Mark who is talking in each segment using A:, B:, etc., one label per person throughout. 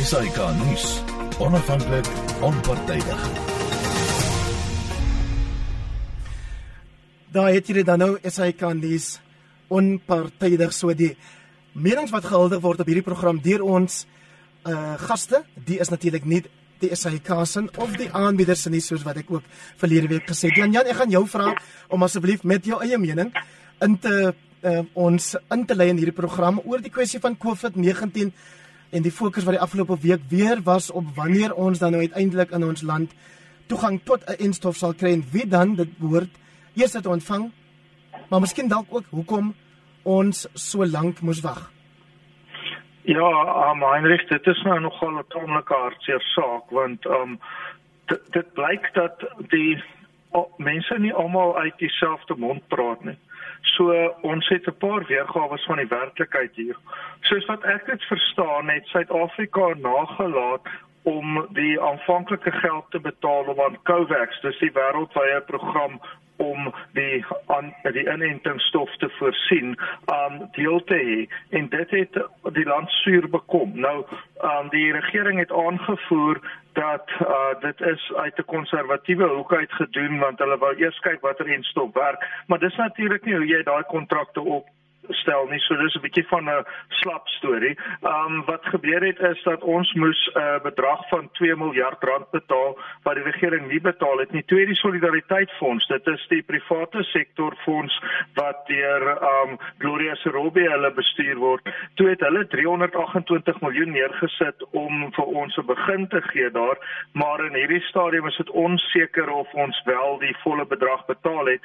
A: SAK nuus. Onafhanklik, onpartydig.
B: Daar het jy dan nou SAK nuus onpartydig so die menings wat gehuldig word op hierdie program deur ons uh gaste, die is natuurlik nie die SAK se of die aanbieders nie soos wat ek ook verlede week gesê het. Jan Jan, ek gaan jou vra om asseblief met jou eie mening in te uh, ons in te lei in hierdie program oor die kwessie van COVID-19 en die fokus wat die afgelope week weer was op wanneer ons dan nou uiteindelik in ons land toegang tot 'n instof sal kry en wie dan dit behoort eers te ontvang. Maar miskien dalk ook hoekom ons so lank moes wag.
C: Ja, um, Heinrich, dit is nou nogal 'n tamelike hartseer saak want um dit blyk dat die oh, mense nie almal uit dieselfde mond praat nie. So ons het 'n paar weergawe van die werklikheid hier. Soos wat ek dit verstaan, het Suid-Afrika nagelaat om die aanvanklike geld te betaal om aan COVAX, dis die wêreldwye program om die aan die inentingsstof te voorsien aan um, deel te hê en dit het die land suur bekom. Nou um, die regering het aangevoer dat uh, dit is uit 'n konservatiewe hoek uit gedoen want hulle wou eers kyk watter enstof werk, maar dis natuurlik nie hoe jy daai kontrakte op stel nie. So dis 'n bietjie van 'n slap storie. Ehm um, wat gebeur het is dat ons moes 'n uh, bedrag van 2 miljard rand betaal wat die regering nie betaal het nie. Tweede solidariteitsfonds, dit is die private sektor fonds wat deur ehm um, Gloria Serobe hulle bestuur word. Toe het hulle 328 miljoen neergesit om vir ons 'n begin te gee daar, maar in hierdie stadium is dit onseker of ons wel die volle bedrag betaal het.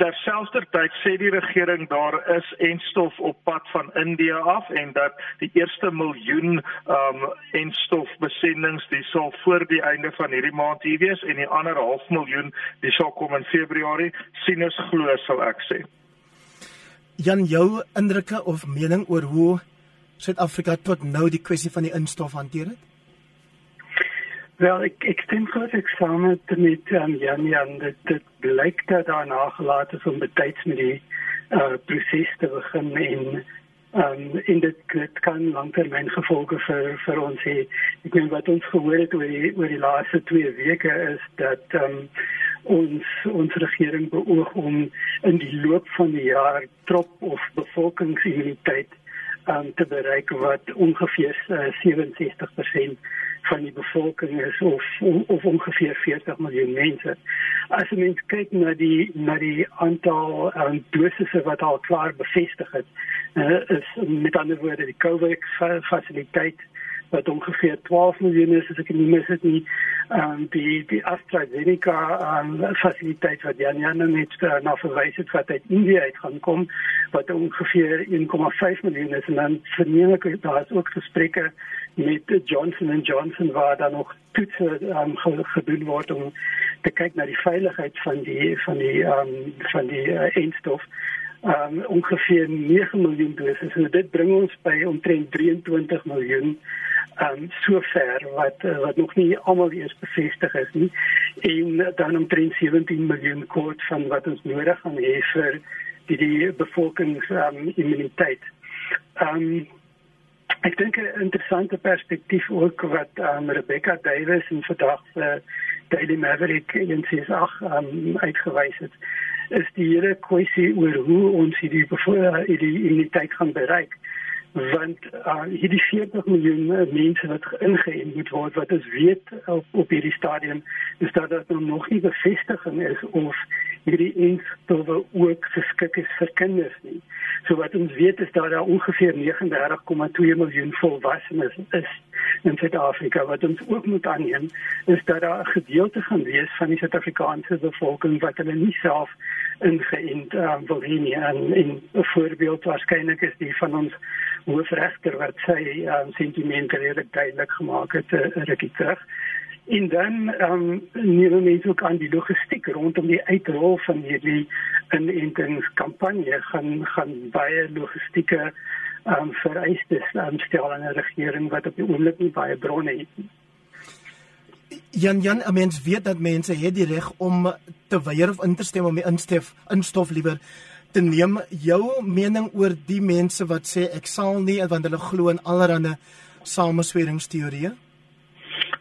C: Terselfdertyd sê die regering daar is enstof op pad van Indië af en dat die eerste miljoen um enstofbesendings dis sal voor die einde van hierdie maand hier wees en die ander half miljoen dis sal kom in Februarie sien ons glo sal ek sê.
B: Jan jou indrukke of mening oor hoe Suid-Afrika tot nou die kwessie van die instof hanteer het?
D: Wel, ik, ik stem voor het examen met um, Jan Jan. Het, het blijkt dat daar nagelaten is om betijds met die uh, proces te beginnen. En, um, en dit, dit kan langtermijn gevolgen voor, voor ons hebben. Ik weet wat ons gehoord over die, over die laatste twee weken is dat um, ons, onze regering beoog om in die loop van het jaar trop of bevolkingsimmuniteit um, te bereiken wat ongeveer uh, 67% van die bevolking is of of ongeveer 40 miljoen mense. As jy mens kyk na die na die aantal um, dosisse wat al klaar bevestig het, uh, is met ander woorde die COVID fasiliteit wat ongeveer 12 miljoen is as ek nie mis het nie. Ehm um, die die AstraZeneca um, fasiliteit wat Jan Jan net uh, na verwys het wat uit Indië uit gaan kom wat ongeveer 1,5 miljoen is en dan verneem ek daar is ook gesprekke met Johnson & Johnson waar dan nog toetse um, gedoen word om te kyk na die veiligheid van die van die um, van die uh, eindstof um, ongeveer 9 miljoen doses en dit bring ons by omtrent 23 miljoen um, sover wat uh, wat nog nie almal eers bevestig is nie. En dan omtrent 17 miljoen kort van wat ons nodig gaan hê vir die, die bevolkings um, um, Ek dink 'n interessante perspektief ook wat um, Rebecca Davis in vandag se uh, Daily Maverick in CSA um, uitgewys het, is die hele kwessie oor hoe ons hierdie hierdie immuniteit gaan bereik want uh, hierdie 40 miljoen uh, mense wat ingeënt moet word wat ons weet op, op hierdie stadium is dat dit nog nie bevestiging is of hierdie enstowwe ook geskik is vir kinders nie. So wat ons weet is dat daar ongeveer 39,2 miljoen volwassenes is in Suid-Afrika wat ons ook moet aanneem is dat daar 'n gedeelte gaan wees van die Suid-Afrikaanse bevolking wat hulle nie self ingeënt um, wil hê nie en 'n voorbeeld waarskynlik is die van ons hoofregter wat sy um, sentimente redelik duidelik gemaak het 'n uh, rukkie terug en dan ehm um, neem mense ook aan die logistiek rondom die uitrol van hierdie inentingskampanje gaan gaan baie logistieke ehm um, vereistes um, stel aan 'n regering wat op die oomblik nie baie bronne het nie.
B: Jan Jan, mens weet dat mense het die reg om te weier of in te stem om die instof instof liewer te neem. Jou mening oor die mense wat sê ek sal nie want hulle glo in allerlei samesweringsteorieë?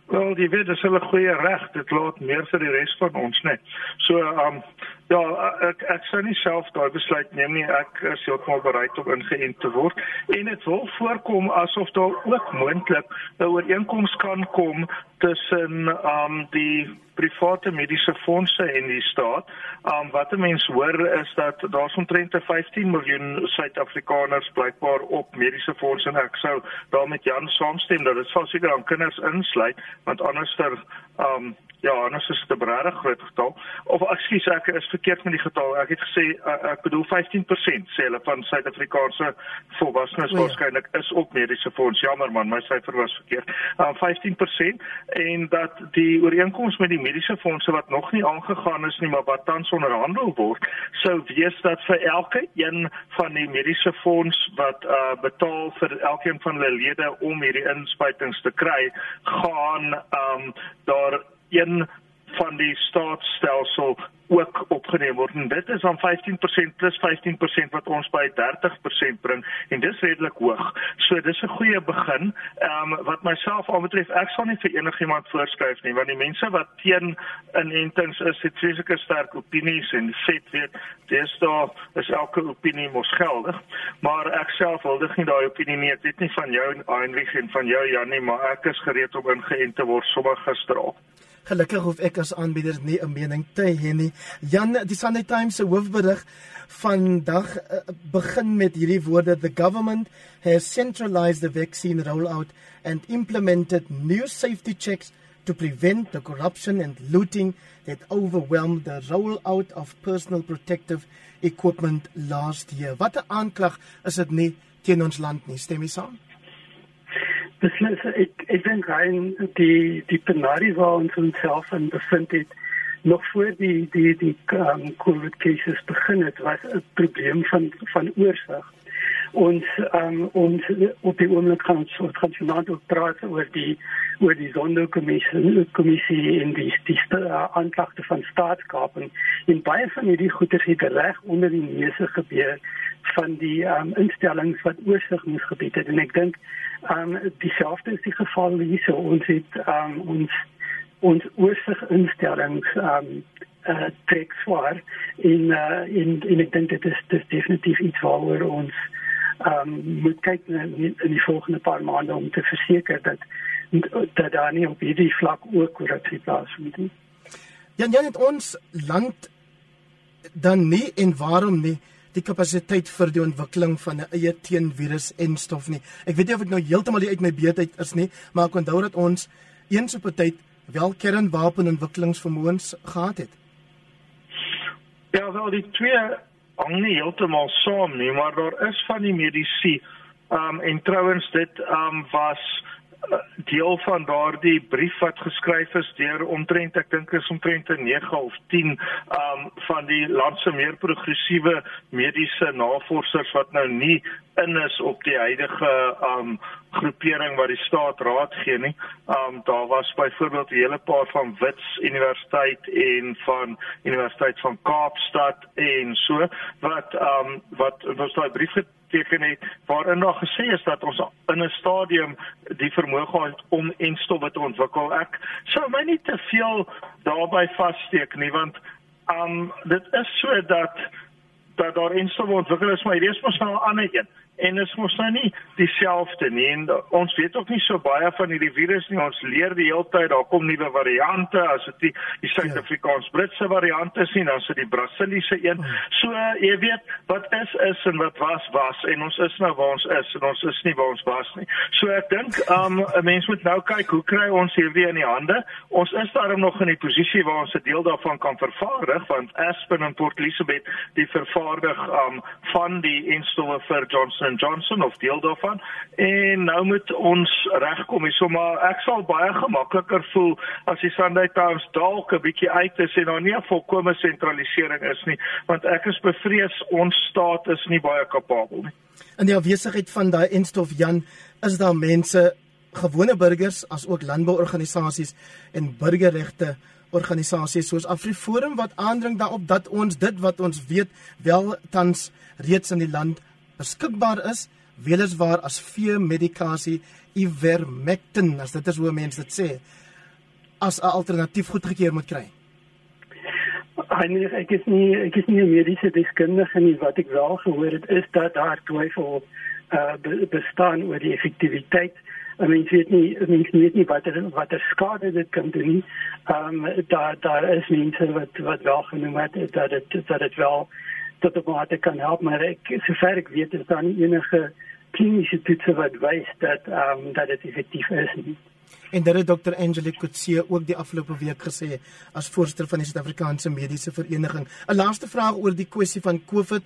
C: Wel, die weet dis hulle goeie reg. Dit laat meer vir die res van ons net. So, ehm um, ja, ek ek sou nie self daai besluit neem nie. Ek is heeltemal bereid om ingeënt te word. En dit wil voorkom asof daar ook moontlik 'n ooreenkoms kan kom tussen ehm um, die private mediese fondse en die staat. Um wat 'n mens hoor is dat daar omtrent 15 miljoen Suid-Afrikaners blykbaar op mediese fondse en ek sou daarmee Jan saamstem dat dit sal seker aan kinders insluit want anders ter um Ja, anders is 'n regtig groot getal. Of ekskuus, ek is verkeerd met die getal. Ek het gesê uh, ek bedoel 15% sê hulle van Suid-Afrikaanse volwassenes ja. waarskynlik is op mediese fonds. Jammer man, my syfer was verkeerd. Uh, 15% en dat die ooreenkoms met die mediese fondse wat nog nie aangegaan is nie, maar wat tans onderhandel word, sou wees dat vir elke een van die mediese fonds wat uh, betaal vir elkeen van hulle lede om hierdie inspuitings te kry, gaan um, daar een van die staatsstelsel ook opgeneem word en dit is dan 15% plus 15% wat ons by 30% bring en dis redelik hoog. So dis 'n goeie begin. Ehm um, wat myself aanbetref, ek sal nie vir enigiemand voorskryf nie want die mense wat teen inentings is, het fisieke sterk opinies en sê weet dis daar is elke opinie mos geldig. Maar ek self wil dit nie daai opinie nie. Ek weet nie van jou Heinrich en van jou Janie, maar ek is gereed om ingeënt te word sommer gister al.
B: Gelukkig hoef ek as aanbieder nie 'n mening te hê nie. Jan, die Sunday Times se hoofberig vandag uh, begin met hierdie woorde: The government has centralized the vaccine rollout and implemented new safety checks to prevent the corruption and looting that overwhelmed the rollout of personal protective equipment last year. Wat 'n aanklag is dit nie teen ons land nie, stem jy saam?
D: Beslis ek ek dink rein die die penarie waar ons onsself in bevind het nog voor die die die um, covid cases begin het was 'n probleem van van oorsig. Ons um, ons op die oomblik gaan ons soort transformaat ook praat oor die oor die sonderkommissie kommissie in die die uh, aanklagte van staatskaping. En baie van hierdie goeder het reg onder die neuse gebeur van die um, instellings wat oorsig moes gebied het. En ek dink um, dieselfde is die geval hierso. Ons het um, ons ons oorsig instellings um, uh, trek swaar in uh, in in ek dink dit is dit definitief iets waaroor ons um, moet kyk in, in die volgende paar maande om te verseker dat dat daar nie op hierdie vlak ook korrupsie plaasvind nie.
B: Ja, ja, net ons land dan nie en waarom nie die kapasiteit vir die ontwikkeling van 'n eie teenvirus en stof nie. Ek weet nie of ek nou heeltemal uit my beetheid is nie, maar ek onthou dat ons eens op 'n tyd wel kernwapenontwikkelingsvermoëns gehad het.
C: Ja, wel die twee hang nie heeltemal saam nie, maar daar is van die medisyne um en trouens dit um was deel van daardie brief wat geskryf is deur omtrent ek dink is omtrent 9 of 10 um van die land se meer progressiewe mediese navorsers wat nou nie in is op die huidige um groepering wat die staat raad gee nie. Um daar was byvoorbeeld 'n hele paar van Wits Universiteit en van Universiteit van Kaapstad en so wat um wat was daai brief geteken het waarin daar gesê is dat ons in 'n stadium die vermoë het om enstowwe te ontwikkel. Ek sou my nie te veel daarbey vassteek nie want um dit is so dat dat daar enstowwe ontwikkel is maar hier is mos nou 'n ander een en is mos nou nie dieselfde nie. En ons weet ook nie so baie van hierdie virus nie. Ons leer die hele tyd daar kom nuwe variante. As dit die, die Suid-Afrikaans-Britse variant is nie dan is dit die Brasiliese een. So jy weet wat is is en wat was was. En ons is nou waar ons is en ons is nie waar ons was nie. So ek dink um, 'n mens moet nou kyk hoe kry ons hierdie in die hande? Ons is daarom nog in die posisie waar ons 'n deel daarvan kan vervaardig want Aspen en Port Elizabeth die vervaardig um, van die instowwe vir Johnson Johnson of deel daarvan en nou moet ons regkom hierso maar ek sal baie gemakliker voel as die Sunday Times dalk 'n bietjie uit is en daar nie 'n volkomme sentralisering is nie want ek is bevrees ons staat is nie baie kapabel nie.
B: In die afwesigheid van daai enstof Jan is daar mense gewone burgers as ook landbouorganisasies en burgerregte organisasies soos AfriForum wat aandring daarop dat ons dit wat ons weet wel tans reeds in die land beskikbaar is weliswaar as vee medikasie ivermectin, as dit is hoe mense dit sê, as 'n alternatief goedgekeur moet kry.
D: Nee, ek is nie ek is nie 'n mediese deskundige nie wat ek wel gehoor het is dat daar twyfel uh bestaan oor die effektiwiteit. I mean, weet nie, mean, weet nie wat er, wat er skade dit kan doen. Ehm um, daar daar is mense wat wat wel genoem het dat dit dat dit wel tot op mate kan help, maar ek sover ek weet is daar nie enige kliniese toetse wat wys dat ehm um, dat dit effektief is nie.
B: En dit het Dr. Angelique Kutse ook die afgelope week gesê as voorsteur van die Suid-Afrikaanse Mediese Vereniging. 'n Laaste vraag oor die kwessie van COVID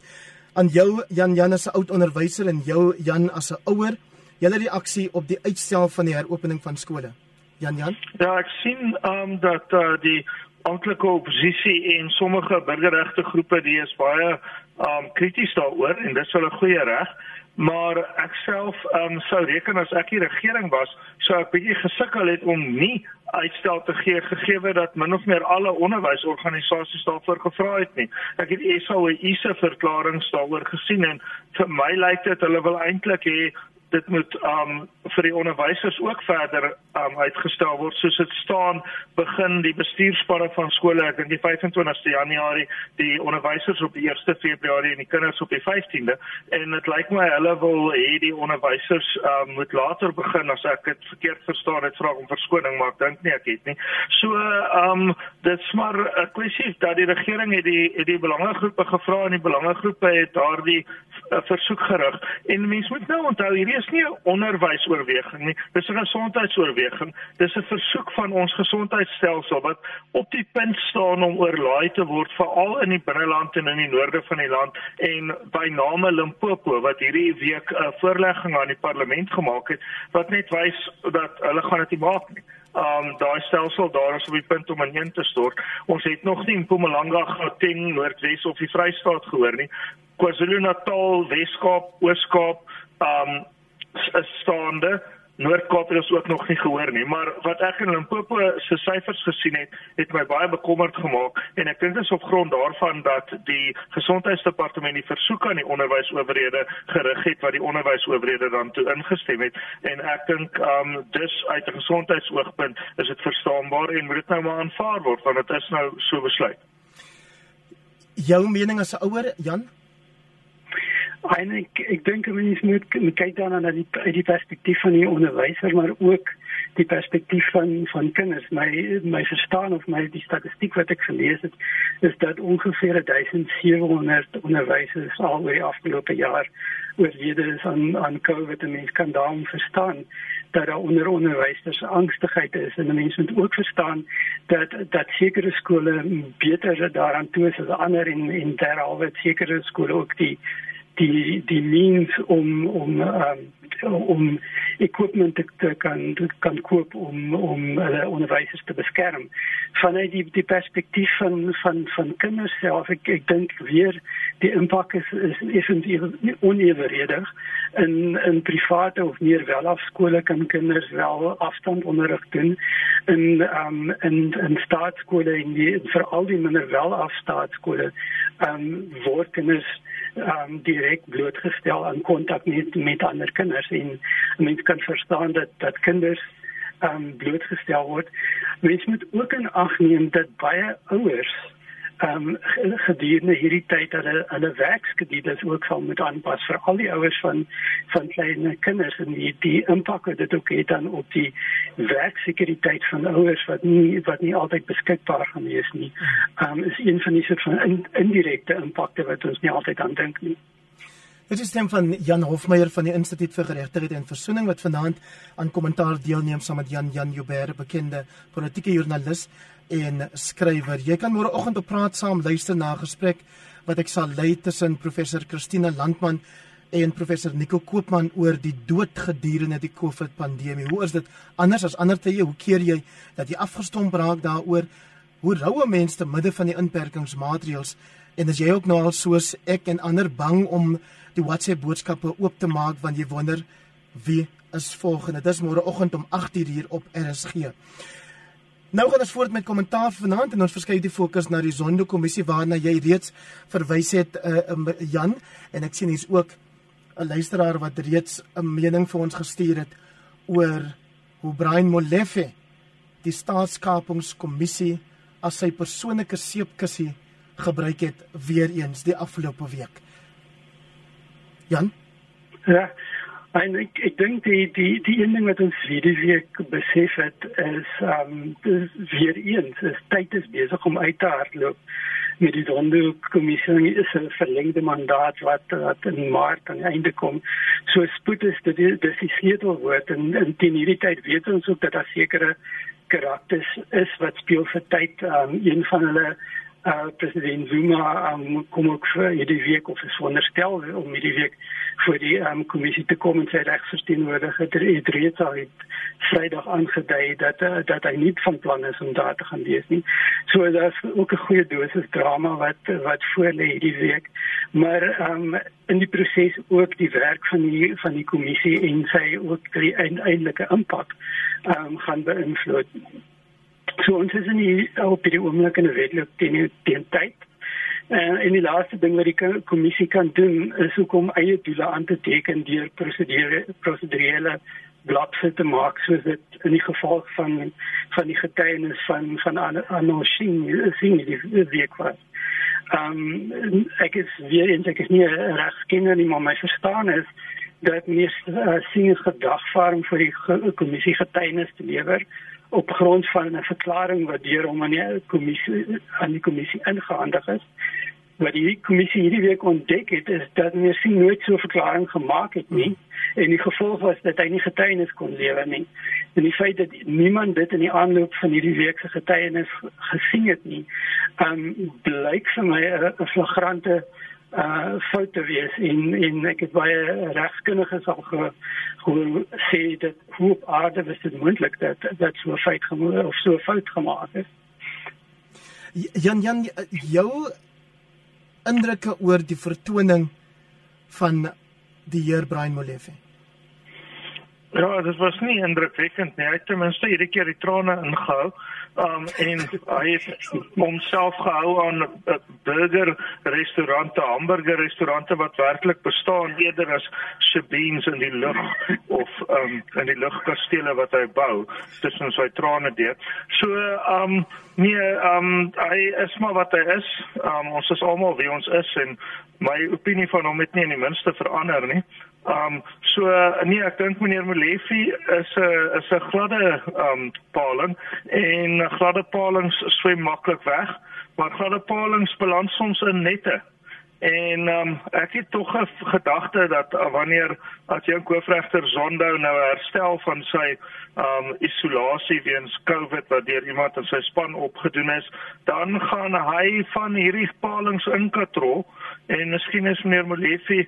B: aan jou Jan Jan as 'n oud onderwyser en jou Jan as 'n ouer. Julle reaksie op die uitstel van die heropening van skole. Jan Jan?
C: Ja, ek sien ehm um, dat uh, die aanklike oppositie en sommige burgerregte groepe die is baie ehm um, krities daaroor en dit is hulle goeie reg maar ek self um, sou reken as ek die regering was, sou ek bietjie gesukkel het om nie uitstel te gee gegee dat min of meer alle onderwysorganisasies daarvoor gevra het nie. Ek het SAOE se verklaring daaroor gesien en vir my lyk dit hulle wil eintlik hê dit moet um vir die onderwysers ook verder um uitgestel word. Soos dit staan begin die bestuurspanne van skole ek dink die 25ste Januarie die onderwysers op die 1ste Februarie en die kinders op die 15de en dit lyk my hulle wil hê die onderwysers um moet later begin as ek dit verkeerd verstaan het vra om verskoning maar ek dink nie ek het nie. So um dit's maar 'n kwessie dat die regering het die het die belangegroepe gevra en die belangegroepe het daardie uh, versoek gerig. En mense moet nou onthou hierdie is nie 'n onderwysoorweging nie. Dis 'n gesondheidsoorweging. Dis 'n versoek van ons gesondheidstelsel wat op die punt staan om oorlaai te word veral in die binneland en in die noorde van die land en by name Limpopo wat hierdie week 'n voorlegging aan die parlement gemaak het wat net wys dat hulle gaan dit nie maak nie. Um daai stelsel daar is op die punt om ineen te stort. Ons het nog nie in Mpumalanga, Gauteng, Noordwes of die Vrystaat gehoor nie. KwaZulu-Natal, Wes-Kaap, Oos-Kaap, um is staande. Noord-Kaap het ons ook nog nie gehoor nie, maar wat ek in Limpopo se syfers gesien het, het my baie bekommerd gemaak en ek dink dit is op grond daarvan dat die gesondheidsdepartement die versoek aan die onderwysowerhede gerig het wat die onderwysowerhede dan toe ingestem het en ek dink um dus uit 'n gesondheidsoogpunt is dit verstaanbaar en moet dit nou maar aanvaar word want dit is nou so besluit.
B: Jou mening as 'n ouer, Jan?
D: Eintlik ek dink mens moet kyk dan na die uit die perspektief van die onderwyser maar ook die perspektief van van kinders. My my verstaan of my die statistiek wat ek gelees het is dat ongeveer 1700 onderwysers al oor die afgelope jaar oorlede is aan aan COVID. en mens kan daarom verstaan dat daar onder onderwysers angstigheid is. En mense moet ook verstaan dat dat sekere skole beter daaraan toe is as ander en en derhalwe sekere skole ook die die die means om om um, om equipment te, te kan te kan koop om om hulle onderwysers te beskerm. Vanuit die die perspektief van van van kinders self ek ek dink weer die impak is is effens onevenredig in in private of meer welafskole kan kinders wel afstand onderrig doen. In um in in staatskole en die veral die minder welafstaatskole um word kinders um, direk blootgestel aan kontak met met ander kinders en mense kan verstaan dat dat kinders um, blootgestel word. Mense moet ook in ag neem dat baie ouers um, gedurende hierdie tyd hulle hulle werkskedules ook sal moet aanpas vir al die ouers van van klein kinders en die die impak wat dit ook het dan op die werksekuriteit van ouers wat nie wat nie altyd beskikbaar gaan wees nie. Um, is een van die soort van in, indirekte impakte wat ons nie altyd aan dink nie.
B: Dit is stem van Jan Hofmeyer van die Instituut vir Geregtigheid en Versoening wat vanaand aan kommentaar deelneem saam met Jan Jan Joubert, bekende politieke joernalis en skrywer. Jy kan môreoggend op praat saam luister na 'n gesprek wat ek sal lei tussen professor Christina Landman en professor Nico Koopman oor die dood gedurende die COVID pandemie. Hoe is dit anders as ander tye? Hoe keer jy dat jy afgestomp raak daaroor? Hoe roue mense te midde van die inperkingsmaatreëls? En as jy ook nou al soos ek en ander bang om die WhatsApp boodskappe oop te maak want jy wonder wie is volgende. Dis môreoggend om 8:00 hier op RSG. Nou gaan ons voort met kommentaar vanaand en ons verskeie die fokus na die Zondo kommissie waarna jy reeds verwys het uh, Jan en ek sien hier's ook 'n luisteraar wat reeds 'n mening vir ons gestuur het oor hoe Brian Molefe die staatskapingskommissie as sy persoonlike seepkussie gebruik het weer eens die afgelope week. Jan?
D: Ja. En ek ek dink die die die een ding wat ons hierdie week besef het is ehm um, weer eens is tyd is besig om uit te hardloop met die sondekommissie is 'n verlengde mandaat wat wat in Maart aan die einde kom. So spoed is dit dis die sleutelwoord en in teen hierdie tyd weet ons ook dat daar sekere karakters is wat speel vir tyd. Um, een van hulle uh, president Zuma um, kom ook vir hierdie week of is veronderstel om hierdie week voor die um, kommissie te kom en sy regsverteenwoordiger het reeds al het Vrydag aangedui dat uh, dat hy nie van plan is om daar te gaan wees nie. So daar's ook 'n goeie dosis drama wat wat voor lê hierdie week. Maar um, in die proses ook die werk van die van die kommissie en sy ook die eintlike impak um, gaan beïnvloed. So ons is in die op die oomblik in 'n wedloop teen teen tyd. En en die laaste ding wat die kommissie kan doen is om eie doele aan te teken deur prosedure prosedurele blokse te maak soos dit in die geval van van die getuienis van van Anoshin sien die week was. Ehm um, ek is weer eens ek is nie regskenner nie maar my verstaan is dat minister uh, sien gedagvaring vir die kommissie getuienis te lewer op grond van 'n verklaring wat deur hom aan die kommissie aan die kommissie ingehandig is. Wat die kommissie hierdie week ontdek het is dat meneer Singh nooit so 'n verklaring gemaak het nie en die gevolg was dat hy nie getuienis kon lewer nie. En die feit dat niemand dit in die aanloop van hierdie week se getuienis gesien het nie, um blyk vir my 'n flagrante uh foute wees en en ek het baie regskundiges al ge, ge sê dat hoe op aarde is dit moontlik dat dat so 'n feit gemaak of so 'n fout gemaak is.
B: Jan Jan jou indrukke oor die vertoning van die heer Brian Molefe.
C: Ja, dit was nie indrukwekkend nie. Hy het ten minste hierdie keer die trane ingehou um en hy het homself gehou aan uh, burger restaurante, hamburger restaurante wat werklik bestaan eerder as shebeens in die lug of um in die lugkastele wat hy bou tussen sy trane deur. So um nee, um hy is maar wat hy is. Um ons is almal wie ons is en my opinie van hom het nie in die minste verander nie. Um so nee, ek dink meneer Molefe is 'n is 'n gladde um paling en gladde palings swem maklik weg, maar gladde palings balans soms in nette. En um ek het tog 'n gedagte dat uh, wanneer as jou koofregter Zondo nou herstel van sy um isolasie weens COVID wat deur iemand in sy span opgedoen is, dan gaan hy van hierdie palings inkatrol en miskien is meneer Molefe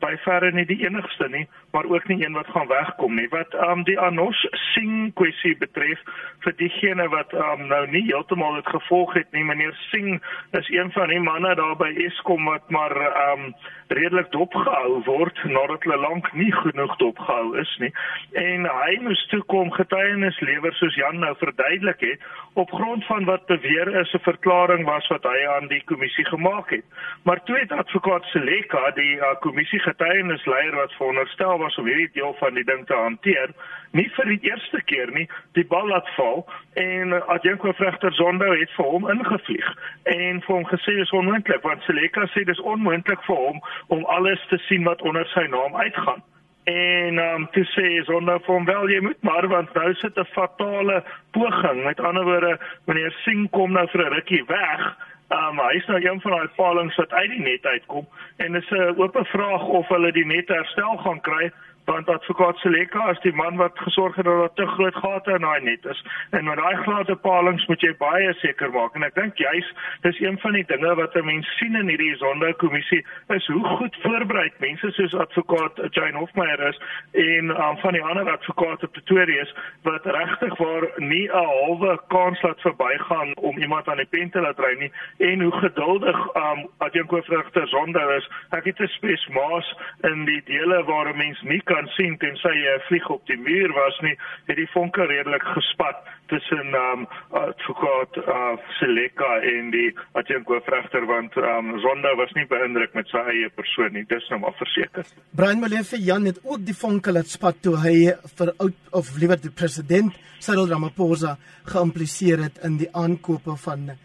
C: by verre nie die enigste nie, maar ook nie een wat gaan wegkom nie. Wat um die Anos Singh kwessie betref vir diegene wat um nou nie heeltemal dit gevolg het nie, meneer Singh is een van die manne daar by Eskom wat maar um redelik dopgehou word nadat hulle lank nie genoeg dopgehou is nie. En hy moes toe kom getuienis lewer soos Jan nou verduidelik het op grond van wat beweer is 'n verklaring was wat hy aan die kommissie gemaak het. Maar toe het advokaat Seleka die uh, kommissie getuienisleier wat veronderstel was om hierdie deel van die ding te hanteer, nie vir die eerste keer nie die bal laat val en adjunko regter Zondo het vir hom ingevlieg en vir hom gesê dis onmoontlik want Seleka sê dis onmoontlik vir hom om alles te sien wat onder sy naam uitgaan. En um te sê Zondo vir hom wel jy moet maar want nou sit 'n fatale poging. Met ander woorde wanneer Singh kom nou vir 'n rukkie weg Um, hy is nou een van daai palings wat uit die net uitkom en dit is 'n oop vraag of hulle die net herstel gaan kry want advokaat Seleka is die man wat gesorg het dat daar te groot gate in daai net is. En met daai glad bepalings moet jy baie seker maak en ek dink juis dis een van die dinge wat 'n mens sien in hierdie sondekommissie is hoe goed voorberei mense soos advokaat Jane Hofmeyer is en um, van die ander advokate Pretoria is wat regtig waar nie 'n halwe kans laat verbygaan om iemand aan die pen te laat ry nie en hoe geduldig um adjunkoofregter Zondo is. Ek het 'n spes maas in die dele waar 'n mens nie kan kan sien tensy jy 'n vlieg op die muur was nie, het die vonke redelik gespat tussen ehm um, advokaat uh, Seleka en die adjunkt hoofregter want ehm um, Zonda was nie beïndruk met sy eie persoon nie, dis nou maar verseker.
B: Brian Molefe Jan het ook die vonke laat spat toe hy vir oud of liewer die president Cyril Ramaphosa geïmpliseer het in die aankope van uh,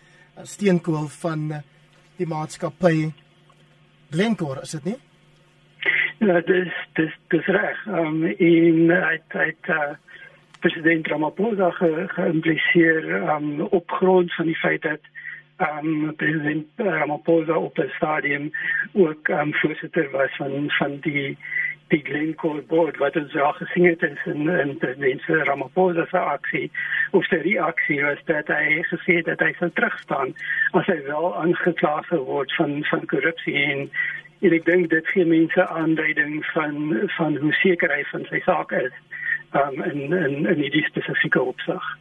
B: steenkool van die maatskappy Glencore, is dit nie?
D: Ja, dis dis dis reg. Ehm um, in uit uit uh, president Ramaphosa ge, geïmpliseer um, op grond van die feit dat um, president Ramaphosa op het stadium ook um, voorzitter was van, van die, die Glencore board, wat ons al gezien heeft in, in president Ramaphosa's actie, of de reactie was dat hij gezegd dat hij zou terugstaan als hij wel aangeklaagd wordt van, van corruptie. En, en ik denk dat geen mensen aanduiding van, van hoe zeker hij van zijn zaak is um, in in in hierdie spesifieke opsig.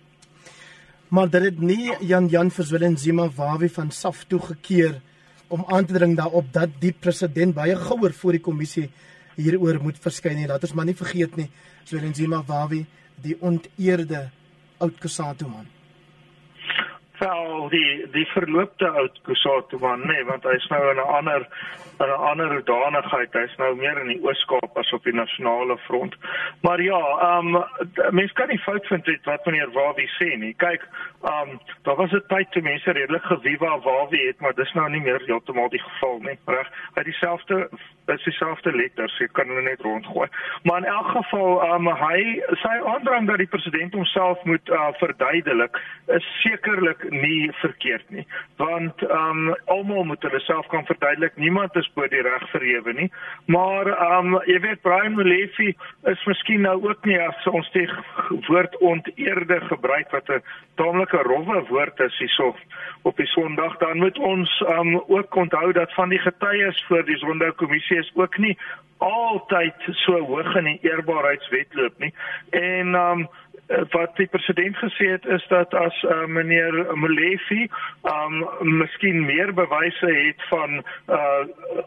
B: Maar dit het nie Jan Jan Verswillen Zima Wawi van SAF toegekeer om aan te dring daarop dat die president baie gouer voor die kommissie hieroor moet verskyn nie. Laat ons maar nie vergeet nie, Verswillen Zima Wawi, die onteerde oud Kusatu man
C: wel die die verloopte oud Kusatu man nê nee, want hy's nou in 'n ander in 'n ander danigheid hy's nou meer in die Oos-Kaap as op die nasionale front. Maar ja ehm um, mense kan nie fout vind dit wat meneer Wawie sê nie. Kyk ehm um, daar was 'n tyd toe mense redelik gewiwa Wawie het maar dis nou nie meer heeltemal die geval nie reg? Hy dieselfde is dieselfde letters jy kan hulle net rondgooi. Maar in elk geval ehm um, hy sy aandrang dat die president homself moet uh, verduidelik is sekerlik nie verkeerd nie. Want ehm um, almal moet hulle self kan verduidelik niemand is bo die reg verhewe nie. Maar ehm um, jy weet Brian Molefe is miskien nou ook nie as ons die woord onteerde gebruik wat 'n taamlike rowwe woord is hierso op die Sondag dan moet ons ehm um, ook onthou dat van die getuies voor die Sondagkommissie is ook nie altyd so hoog in die eerbaarheidswetloop nie. En ehm um, wat die president gesê het is dat as uh, meneer Molefe um miskien meer bewyse het van uh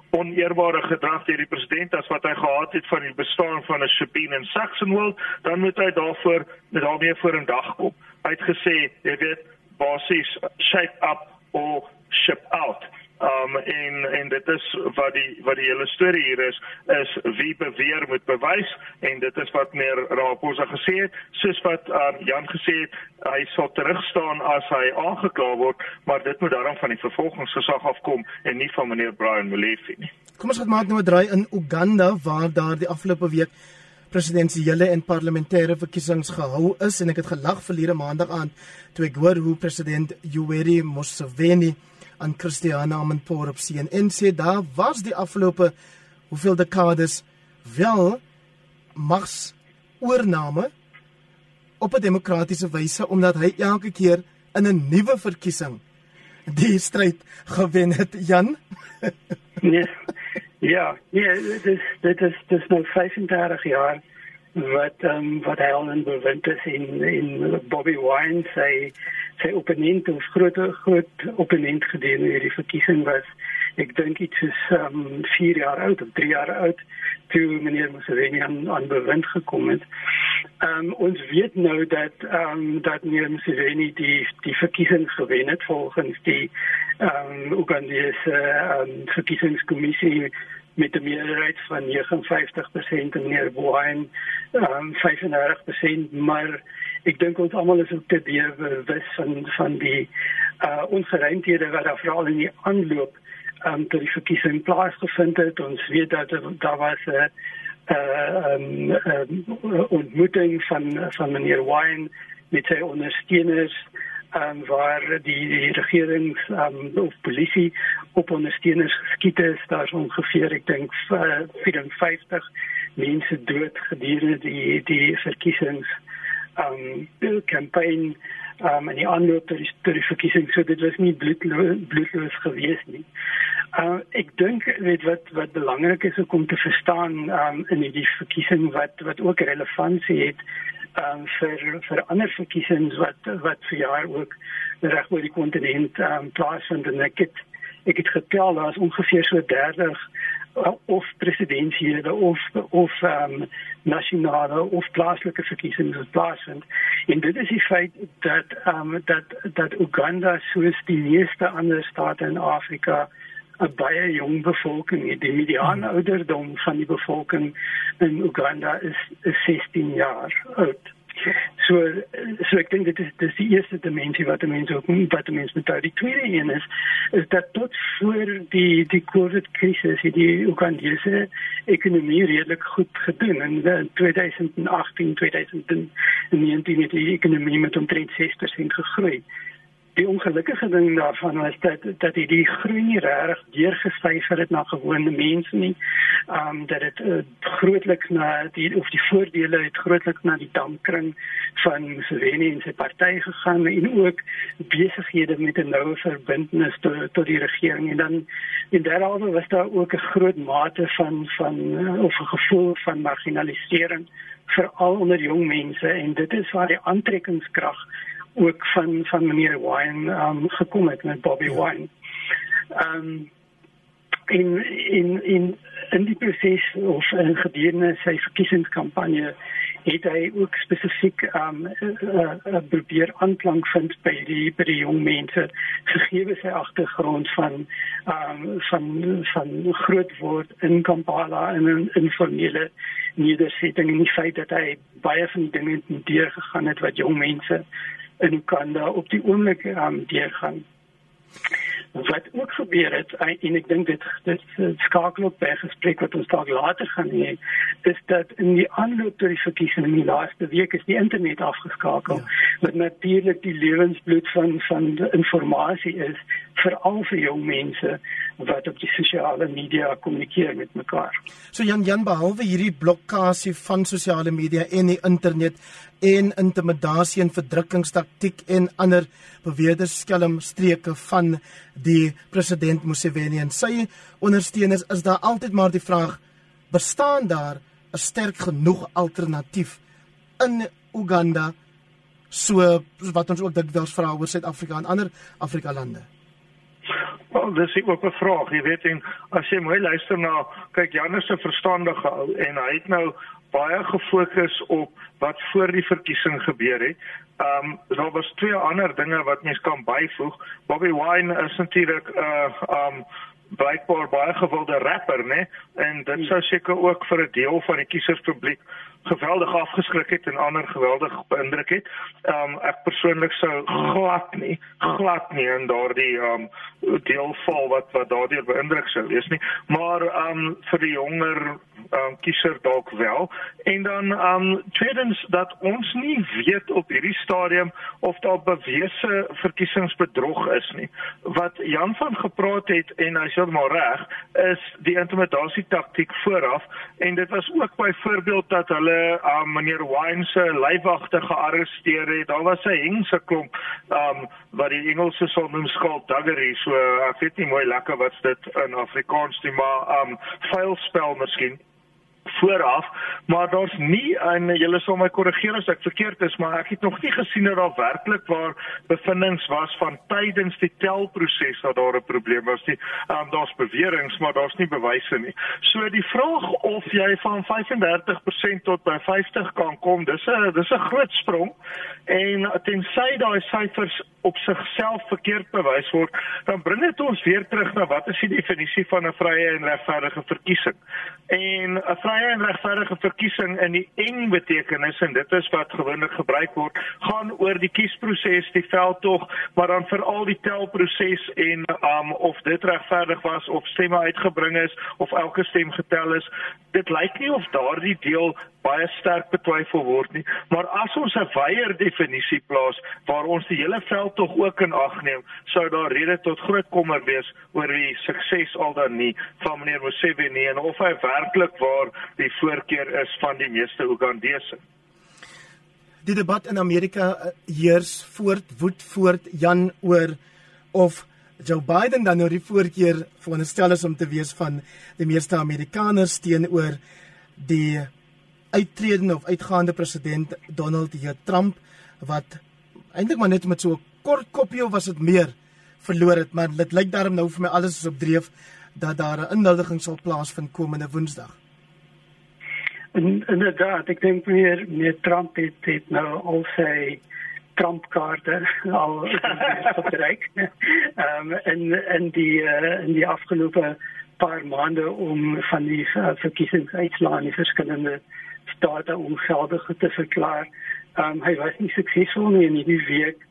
C: oneerbare gedrag deur die president as wat hy gehad het van die bestaan van 'n Shipin in Saxonwold, dan moet hy daarvoor daarmee voor in dag kom. Hy het gesê, jy weet, basies shape up or ship out. Um en en dit is wat die wat die hele storie hier is is wie beweer moet bewys en dit is wat meneer Raposa gesê het soos wat um Jan gesê het hy sal terugstaan as hy aangekla word maar dit moet daarom van die vervolgingsgesag afkom en nie van meneer Brian Molefe nie.
B: Kom ons gaan maak nou 'n draai in Uganda waar daar die afgelope week presidentsiële en parlementêre verkiesings gehou is en ek het gelag verlede maandag aan toe ek hoor hoe president Yoweri Museveni aan Christiana Amanpour op CNN sê daar was die afgelope hoeveel dekades wel mags oorname op 'n demokratiese wyse omdat hy elke keer in 'n nuwe verkiesing die stryd gewen het Jan?
D: Nee. Ja nee dit is dit is dit is nou 35 jaar wat ehm um, wat hy al in bewind is in in Bobby Wine sê sy opponent of groot groot opponent gedurende hierdie verkiesing was ek dink dit is um 4 jaar oud of 3 jaar oud toe meneer Museveni aan aan bewind gekom het. Um ons weet nou dat um dat meneer Museveni die die verkiesing gewen het volgens die um Ugandese um verkiesingskommissie met 'n meerderheid van 59% en meneer Bowen um 35% maar ek dink ons almal is ook te bewus van van die uh ongeruimthede wat daar veral in die aanloop um tot die verkiesing plaasgevind het. Ons weet dat daar was 'n uh, uh um, um ontmoeting van van meneer Wine met sy ondersteuners um waar die, die regering um of polisie op ondersteuners geskiet is. Daar's ongeveer ek dink uh, 54 mense dood gedurende die die verkiesings um bill campaign um en die aanloop tot die, tot die verkiesing so dit was nie bloedloos bloedloos geweest nie. Uh ek dink weet wat wat belangrik is om te verstaan um in die verkiesing wat wat ook relevantie het um vir vir ander verkiesings wat wat vir jaar ook reg oor die kontinent um plaasvind en ek het ek het getel daar's ongeveer so 30 of presidentsiele of of um, nasionale of plaaslike verkiesings wat plaasvind. En dit is die feit dat um, dat dat Uganda soos die meeste ander state in Afrika 'n baie jong bevolking het. Die mediane hmm. ouderdom van die bevolking in Uganda is, is 16 jaar oud. So so ek dink dit is dis die eerste dimensie wat mense ook moet wat mense met die tweede een is is dat tot voor die die COVID krisis het die Ugandese ekonomie redelik goed gedoen in 2018 2019 het die ekonomie met omtrent 6% gegroei die ongelukkige ding daarvan was dat dat die, die groei nie regtig deurgesyfer het na gewone mense nie. Ehm um, dat dit uh, grootliks na die of die voordele het grootliks na die dampkring van Museveni en sy party gegaan en ook besighede met 'n noue verbintenis tot tot die regering en dan en daaroor was daar ook 'n groot mate van van uh, of 'n gevoel van marginalisering veral onder jong mense en dit is waar die aantrekkingskrag ook van van meneer Wine um gekom het met Bobby ja. Wine. Um in in in in die proses of in gedurende sy verkiesingskampanje het hy ook spesifiek um uh, uh, probeer aanklank vind by die by die jong mense gegee sy agtergrond van um van van groot word in Kampala in informele nedersetting en die feit dat hy baie van die dinge deurgegaan het wat jong mense in Uganda op die oomblik um, deurgaan. Wat ook gebeur het en ek dink dit dit skakel op by gesprek wat ons dalk later gaan hê, is dat in die aanloop tot die verkiesing in die laaste week is die internet afgeskakel. Ja. Wat natuurlik die lewensbloed van van inligting is vir al vir jong mense wat op die sosiale media kommunikeer met mekaar.
B: So Jan Jan behalwe hierdie blokkade van sosiale media en die internet en intimidasie en verdrukkingstaktiek en ander beweerde skelmstreke van die president Museveni en sy ondersteuners is daar altyd maar die vraag bestaan daar 'n sterk genoeg alternatief in Uganda so wat ons ook dikwels vra oor Suid-Afrika en ander Afrika lande
C: Wel, dis ook 'n vraag, jy weet en as jy mooi luister na kyk Janus se verstandige ou en hy het nou baie gefokus op wat voor die verkiesing gebeur het. Ehm um, daar was twee ander dinge wat mens kan byvoeg. Bobby Wine is natuurlik 'n uh, ehm um, blykbaar baie gewilde rapper, né? En dit sou seker ook vir 'n deel van die kieserspubliek geweldig afgeskrik het en ander geweldig beïndruk het. Ehm um, ek persoonlik sou glad nie glad nie in daardie ehm um, deel val wat wat daardeur beïndruk sou wees nie, maar ehm um, vir die jonger ehm um, kiezer dalk wel. En dan ehm um, tweedens dat ons nie weet op hierdie stadium of daar bewese verkiesingsbedrog is nie. Wat Jan van gepraat het en hy sê maar reg, is die intimidasie taktik vooraf en dit was ook byvoorbeeld dat hulle hulle um, meneer Wine se lyfwagte gearresteer het. Daar was 'n hengse klomp um wat die Engelse sou noem skulpduggery. So ek weet nie mooi lekker wat's dit in Afrikaans nie, maar um vuilspel miskien vooraf, maar daar's nie en julle sal my korrigeer as ek verkeerd is, maar ek het nog nie gesien dat daar werklik waar bevindinge was van tydens die telproses dat daar 'n probleem was nie. Ehm um, daar's beweringe, maar daar's nie bewyse nie. So die vraag of jy van 35% tot by 50 kan kom, dis 'n dis 'n groot sprong en tensy daai syfers op sigself verkeerd bewys word, dan bring dit ons weer terug na wat is die definisie van 'n vrye en regverdige verkiesing? En 'n vrye en regverdige verkiesing in die eng betekenis en dit is wat gewoonlik gebruik word, gaan oor die kiesproses, die veldtog, maar dan veral die telproses en um of dit regverdig was of stemme uitgebring is of elke stem getel is. Dit lyk nie of daardie deel baie sterk betwyfel word nie, maar as ons 'n wyeer definisie plaas waar ons die hele veldtog ook in ag neem, sou daar rede tot groot kommer wees oor die sukses al dan nie van meneer Museveni en of hy werklik waar die voorkeur is van die meeste Ugandese.
B: Die debat in Amerika eh, heers voort woed voort Jan oor of Joe Biden dan nou die voorkeur veronderstel is om te wees van die meeste Amerikaners teenoor die uittredende of uitgaande president Donald J Trump wat eintlik maar net met so 'n kort kopie of was dit meer verloor het, maar dit lyk daarom nou vir my alles is op dreef dat daar 'n inhuldiging sal plaasvind komende Woensdag.
D: En inderdaad, ek dink meer meer Trump het, het nou al sy Trump-kaarte al gebruik. Ehm um, en en die uh, in die afgelope paar maande om van die uh, verkiesingsuitslae in verskillende state ongeldig te verklaar. Ehm um, hy was nie suksesvol nie in die week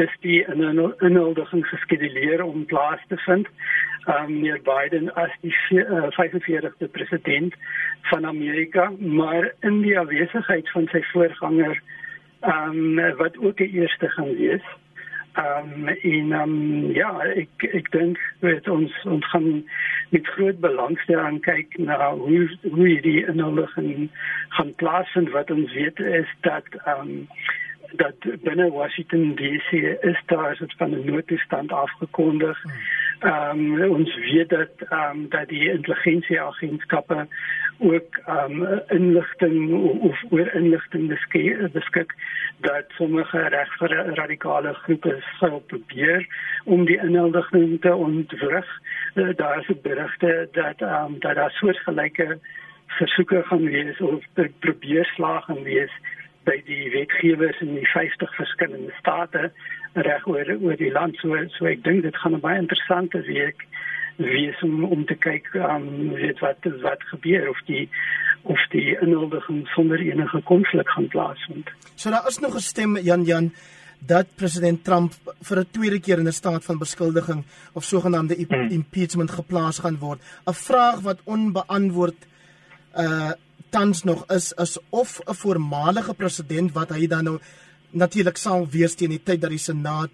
D: is die inhuldiging geskeduleer om plaas te vind. Ehm um, meneer Biden as die uh, 45ste president van Amerika, maar in die afwesigheid van sy voorganger ehm um, wat ook die eerste gaan wees. Ehm um, en um, ja, ek ek dink dit ons ons gaan met groot belangstelling kyk na hoe hoe die inhuldiging gaan plaasvind wat ons weet is dat ehm um, dat binne Washington DC is daar so 'n noodtoestand afgekondig. Ehm um, ons weet dat ehm um, dat die intelligensieagentskappe ook ehm um, inligting of oor inligting beskik dat sommige regsradikale groepe sou probeer om die inhuldiging te ontwrig. Uh, daar is berigte dat ehm um, dat daar soortgelyke versoeke gaan wees of probeer slaag gaan wees by die wetgewers in die 50 verskillende state reg oor oor die land so so ek dink dit gaan 'n baie interessante week wees om om te kyk um, weet wat wat gebeur of die of die inhuldiging sonder enige konflik gaan plaasvind.
B: So daar is nog 'n stem Jan Jan dat president Trump vir 'n tweede keer in 'n staat van beskuldiging of sogenaamde hmm. impeachment geplaas gaan word. 'n Vraag wat onbeantwoord uh tans nog is is of 'n voormalige president wat hy dan nou natuurlik sal wees teen die tyd dat die senaat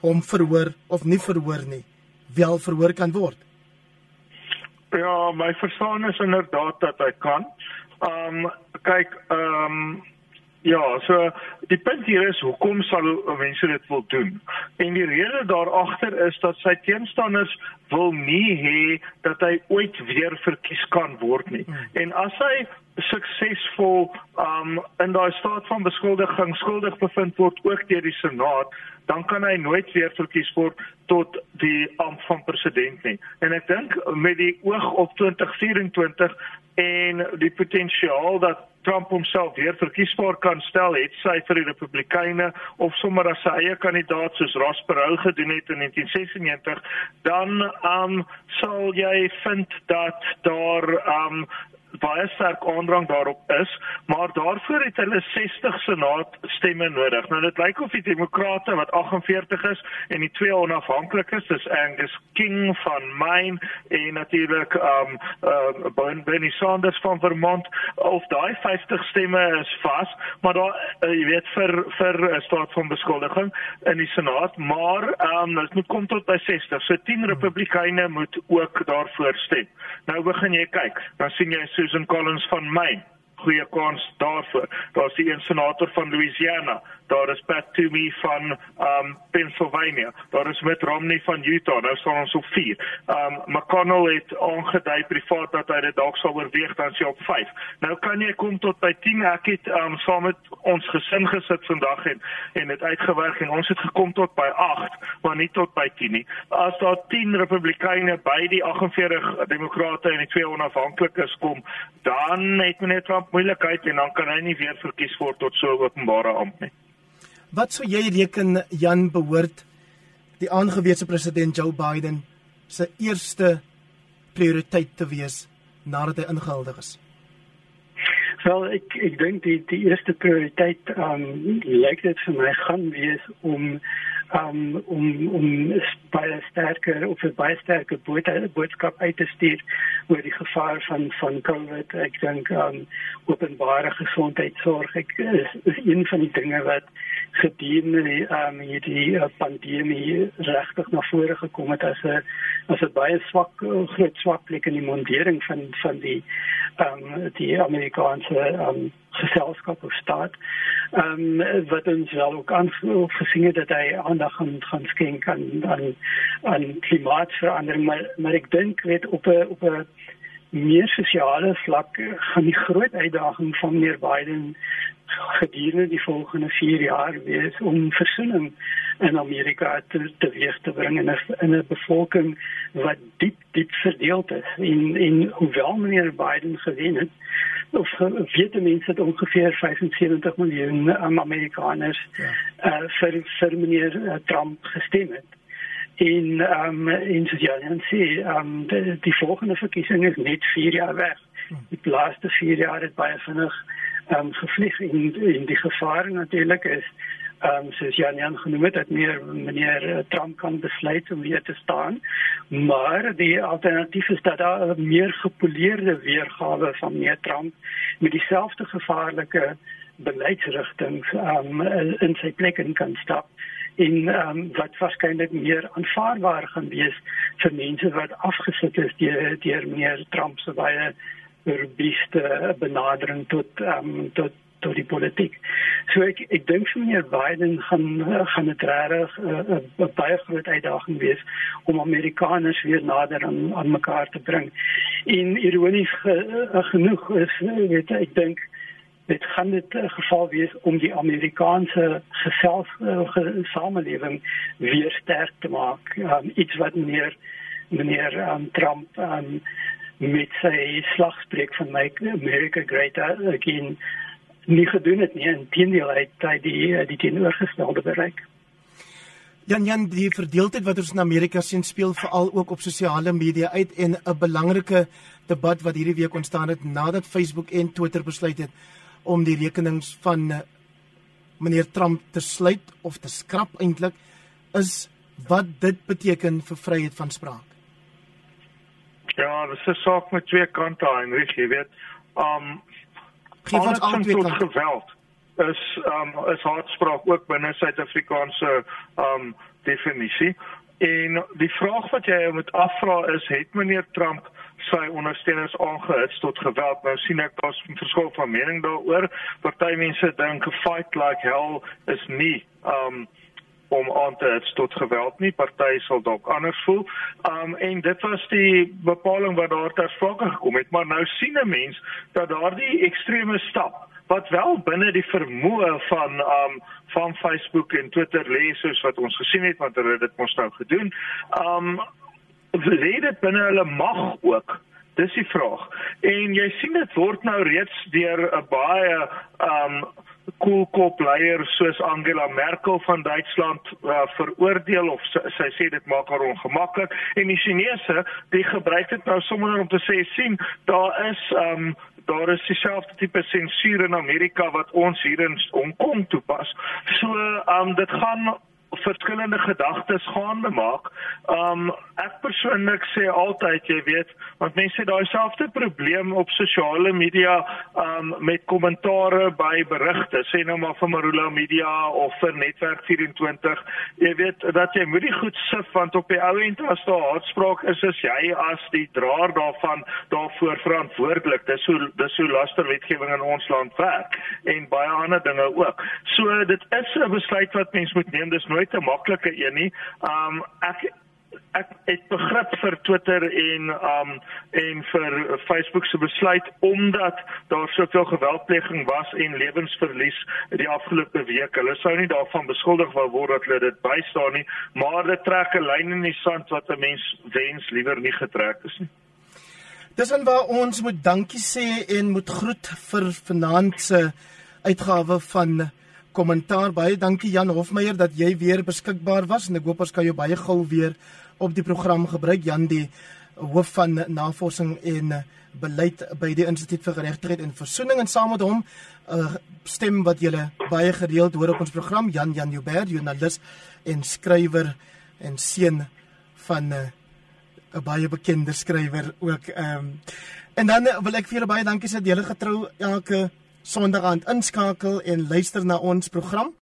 B: hom verhoor of nie verhoor nie wel verhoor kan word.
C: Ja, my verstaan is inderdaad dat hy kan. Ehm um, kyk, ehm um, ja, so die punt hier is hoekom sal mense dit wil doen? En die rede daar agter is dat sy teenstanders wil nie hê dat hy ooit weer verkies kan word nie. Hmm. En as hy suksesvol um in daai staat van beskuldiging skuldig bevind word ook deur die senaat, dan kan hy nooit weer verkies word tot die ampt van president nie. En ek dink met die oog op 2024 en die potensiaal dat Trump homself weer verkiesbaar kan stel, het sy vir die Republikeine of sommer as sy eie kandidaat soos Ross Perot gedoen het in 1996, dan um sal jy vind dat daar um baie sterk aandrang daarop is, maar daarvoor het hulle 60 senaat stemme nodig. Nou dit lyk of die demokrate wat 48 is en die twee onafhanklikes, dis Angus King van Maine en natuurlik um uh Bernie Sanders van Vermont, of daai 50 stemme is vas, maar daar uh, jy weet vir vir 'n uh, staat van beskuldiging in die senaat, maar um dit moet kom tot by 60. So 10 republikeine moet ook daarvoor stem. Nou begin jy kyk, dan sien jy Susan Collins van Maine goeie kans daarvoor. Daar's die een senator van Louisiana, daar is Pat Toomey van um Pennsylvania, daar is Mitt Romney van Utah, nou staan ons op 4. Um McConnell het aangedui privaat dat hy dit dalk sal oorweeg dan sy op 5. Nou kan jy kom tot by 10. Ek het um saam met ons gesin gesit vandag en en dit uitgewerk en ons het gekom tot by 8, maar nie tot by 10 nie. As daar 10 Republikeine by die 48 Demokrate en die twee onafhanklikes kom, dan het meneer Trump moeilikheid en dan kan hy nie weer verkies word tot so 'n openbare ampt nie.
B: Wat sou jy reken Jan behoort die aangewese president Joe Biden se eerste prioriteit te wees nadat hy ingehuldig is?
D: Wel ek ek dink die die eerste prioriteit um, lyk dit vir my gaan wees om um, om om baie sterker of 'n baie sterker boodskap uit te stuur oor die gevaar van van COVID. Ek dink um openbare gesondheidsorg ek is, is een van die dinge wat gedurende um hierdie uh, pandemie regtig na vore gekom het as 'n as 'n baie swak groot swak plek in die mondering van van die um die Amerikaanse um geselskap of staat. Ehm um, wat ons wel ook aangevoel gesien het dat hy aandag gaan gaan skenk aan aan aan klimaatsverandering maar maar ek dink weet op 'n op 'n meer sosiale vlak gaan die groot uitdaging van meneer Biden gedurende die volgende 4 jaar wees om versoening in Amerika te teweeg te bring in 'n in 'n bevolking wat diep diep verdeeld is en en hoewel meneer Biden gewen het of weet mense dat ongeveer 75 miljoen um, Amerikaners ja. uh, vir vir meneer uh, Trump gestem het in um, in Sudan sê um, die, die volgende verkiesing is net 4 jaar weg. Hm. die laaste 4 jaar het baie vinnig um, gevlieg en en die gevaar natuurlik is ehm um, soos Jan Jan genoem het dat meer meneer eh, Trump kan besluit om weer te staan. Maar die alternatief is dat daar 'n meer gepoleerde weergawe van meneer Trump met dieselfde gevaarlike beleidsrigtinge um, in sy plek in kan stap en um, wat waarskynlik meer aanvaarbaar gaan wees vir mense wat afgesit is deur deur meneer Trump se baie robuuste benadering tot um, tot tot die politiek. So ek ek dink vir meneer Biden gaan gaan dit regtig 'n uh, baie groot uitdaging wees om Amerikaners weer nader aan aan mekaar te bring. En ironies ge, uh, genoeg is weet ek dink dit gaan dit 'n geval wees om die Amerikaanse gesels uh, samelewing weer sterk te maak. Um, iets wat meneer meneer um, Trump um, met sy slagspreuk van make America great again nie gedoen het nie inteendeel het hy die die teenoorgestelde bereik.
B: Jan Jan die verdeeldheid wat ons in Amerika sien speel veral ook op sosiale media uit en 'n belangrike debat wat hierdie week ontstaan het nadat Facebook en Twitter besluit het om die rekenings van eh, meneer Trump te sluit of te skrap eintlik is wat dit beteken vir vryheid van spraak.
C: Ja, dis 'n saak met twee kante, Heinrich, jy weet. Um
B: Geef ons al twee kante.
C: Geweld is um is haatspraak ook binne Suid-Afrikaanse um definisie. En die vraag wat jy moet afvra is, het meneer Trump sy ondersteuners aangehits tot geweld? Nou sien ek daar's 'n verskil van mening daaroor. Party mense dink 'n fight like hell is nie um om aan te hits tot geweld nie. Party sal dalk anders voel. Um en dit was die bepaling wat daar ter sprake gekom het, maar nou sien 'n mens dat daardie ekstreme stap wat wel binne die vermoë van um van Facebook en Twitter lê soos wat ons gesien het want hulle het dit mos nou gedoen. Um lê dit binne hulle mag ook. Dis die vraag. En jy sien dit word nou reeds deur 'n baie um koelkop leier soos Angela Merkel van Duitsland uh, veroordeel of sy, sy sê dit maak haar ongemaklik en die Chinese die gebruik dit nou sommer om te sê sien daar is um daar is dieselfde tipe sensuur in Amerika wat ons hier in Hong Kong toepas. So um dit gaan verskillende gedagtes gaande maak. Um ek persoonlik sê altyd, jy weet, want mense het daai selfde probleem op sosiale media um met kommentare by berigte, sê nou maar vir Marula Media of vir Netwerk 24. Jy weet dat jy moet die goed sif want op die ou end as daar haatspraak is, is jy as die draer daarvan daarvoor verantwoordelik. Dis so dis so lasterwetgewing in ons land werk en baie ander dinge ook. So dit is 'n besluit wat mens moet neem. Dis nooit 'n maklike een nie. Um ek ek het begrip vir Twitter en um en vir Facebook se besluit omdat daar soveel geweldpleging was en lewensverlies die afgelope week. Hulle sou nie daarvan beskuldig wou word dat hulle dit bystaan nie, maar dit trek 'n lyn in die sand wat 'n mens wens liewer nie getrek is nie.
B: Dis en waar ons moet dankie sê en moet groet vir vanaand se uitgawe van kommentaar. Baie dankie Jan Hofmeyer dat jy weer beskikbaar was en ek hoop ons kan jou baie gou weer op die program gebruik. Jan die hoof van navorsing en beleid by die Instituut vir Geregtigheid en Versoening en saam met hom uh, stem wat julle baie gereeld hoor op ons program Jan Jan Joubert, joernalis en skrywer en seun van 'n uh, baie bekende skrywer ook um, en dan uh, wil ek vir julle baie dankie sê dat julle getrou elke Sondag aand inskakel en luister na ons program.